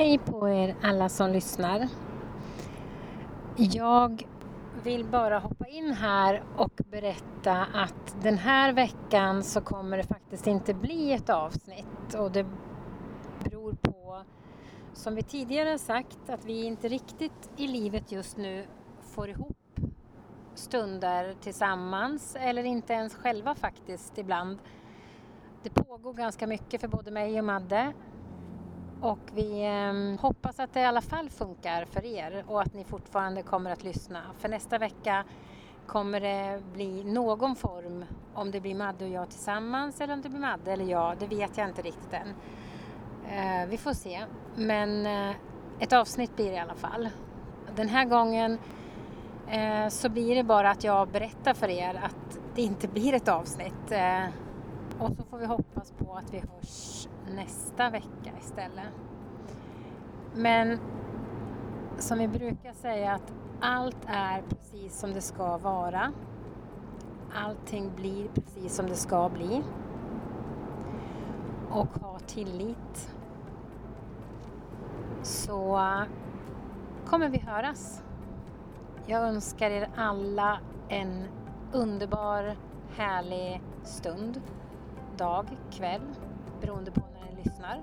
Hej på er alla som lyssnar. Jag vill bara hoppa in här och berätta att den här veckan så kommer det faktiskt inte bli ett avsnitt och det beror på, som vi tidigare sagt, att vi inte riktigt i livet just nu får ihop stunder tillsammans eller inte ens själva faktiskt ibland. Det pågår ganska mycket för både mig och Madde och vi eh, hoppas att det i alla fall funkar för er och att ni fortfarande kommer att lyssna. För nästa vecka kommer det bli någon form, om det blir Madde och jag tillsammans eller om det blir Madde eller jag, det vet jag inte riktigt än. Eh, vi får se, men eh, ett avsnitt blir det i alla fall. Den här gången eh, så blir det bara att jag berättar för er att det inte blir ett avsnitt. Eh, och så får vi hoppas på att vi hörs nästa vecka istället. Men som vi brukar säga att allt är precis som det ska vara. Allting blir precis som det ska bli. Och ha tillit. Så kommer vi höras. Jag önskar er alla en underbar, härlig stund dag, kväll, beroende på när ni lyssnar.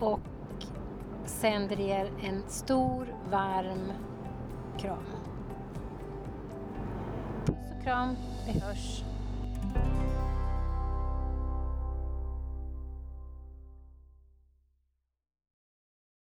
Och sänder er en stor, varm kram. Puss och kram, vi hörs.